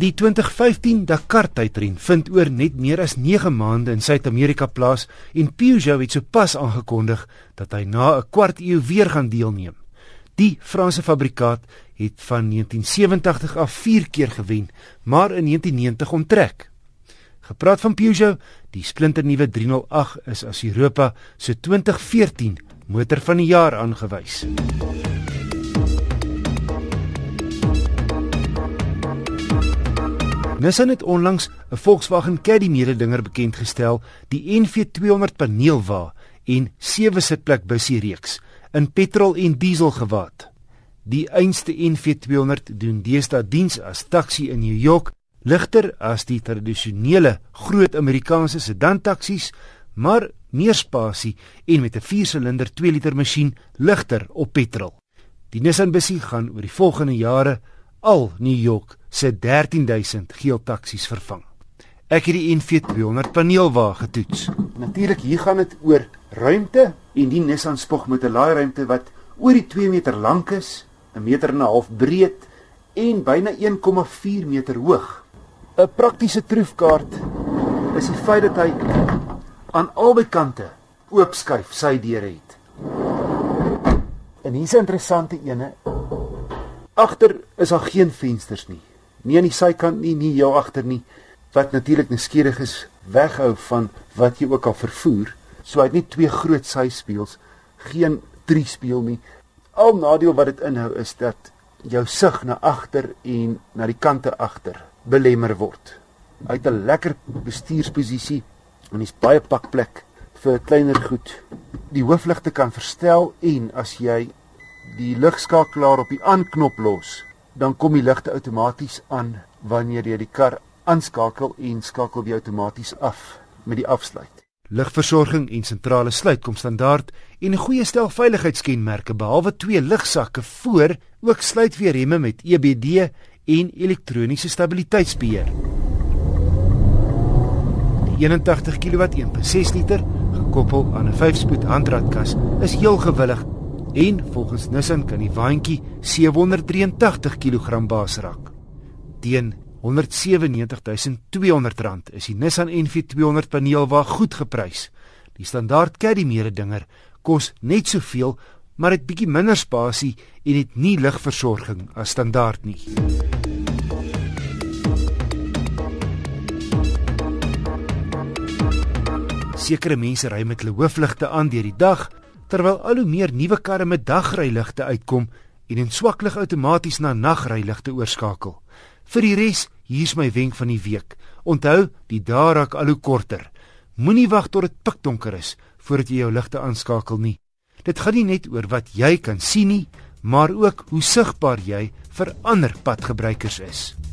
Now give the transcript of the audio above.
Die 2015 Dakar tydren vind oor net meer as 9 maande in Suid-Amerika plaas en Peugeot het sopas aangekondig dat hy na 'n kwart eeu weer gaan deelneem. Die Franse fabrikaat het van 1987 af 4 keer gewen, maar in 1990 onttrek. Gepraat van Peugeot, die splinternuwe 308 is as Europa se 2014 motor van die jaar aangewys. Nissan het onlangs 'n Volkswagen Caddy mededinger bekend gestel, die NV200 paneelwa en sewe sitplek busie reeks in petrol en diesel gewaad. Die einste NV200 doen deesdae diens as taxi in New York, ligter as die tradisionele groot Amerikaanse sedan taksies, maar meer spasie en met 'n 4-silinder 2 liter masjien ligter op petrol. Die Nissan busie gaan oor die volgende jare al New York se 13000 geel taksies vervang. Ek het die NV200 paneelwa getoets. Natuurlik hier gaan dit oor ruimte en die Nissan spog met 'n laairuimte wat oor die 2 meter lank is, 'n meter en 'n half breed en byna 1,4 meter hoog. 'n Praktiese troefkaart is die feit dat hy aan albei kante oopskuif sy deure het. En hier's 'n interessante ene. Agter is daar geen vensters nie. Nie aan die sykant nie, nie jou agter nie. Wat natuurlik nuuskierig is weghou van wat jy ook al vervoer. So hy het nie twee groot syspieëls, geen drie spieël nie. Al nadeel wat dit inhou is dat jou sig na agter en na die kante agter belemmer word. Hy het 'n lekker bestuursposisie en hy's baie pakplek vir kleiner goed. Die hoofligte kan verstel en as jy die ligskakelaar op die aanknop los, dan kom die ligte outomaties aan wanneer jy die kar aanskakel en skakel jy outomaties af met die afsluit. Ligversorging en sentrale sluit kom standaard en 'n goeie stel veiligheidskenmerke behalwe twee ligsakke voor ook sluit weer remme met EBD en elektroniese stabiliteitsbeheer. Die 81 kW 1.6 liter gekoppel aan 'n 5-spoed handratkas is heel gewillig En volgens Nissan kan die waantjie 783 kg basrak. Teen R197200 is die Nissan NV200 paneelwa goed geprys. Die standaard Caddy mededinger kos net soveel, maar het bietjie minder spasie en het nie ligversorging as standaard nie. Sekere mense ry met hulle hoofligte aan deur die dag terwyl al hoe meer nuwe karre met dagryligte uitkom en in swaklig outomaties na nagryligte oorskakel. Vir die res, hier's my wenk van die week. Onthou, die dae raak al hoe korter. Moenie wag tot dit pikdonker is voordat jy jou ligte aanskakel nie. Dit gaan nie net oor wat jy kan sien nie, maar ook hoe sigbaar jy vir ander padgebruikers is.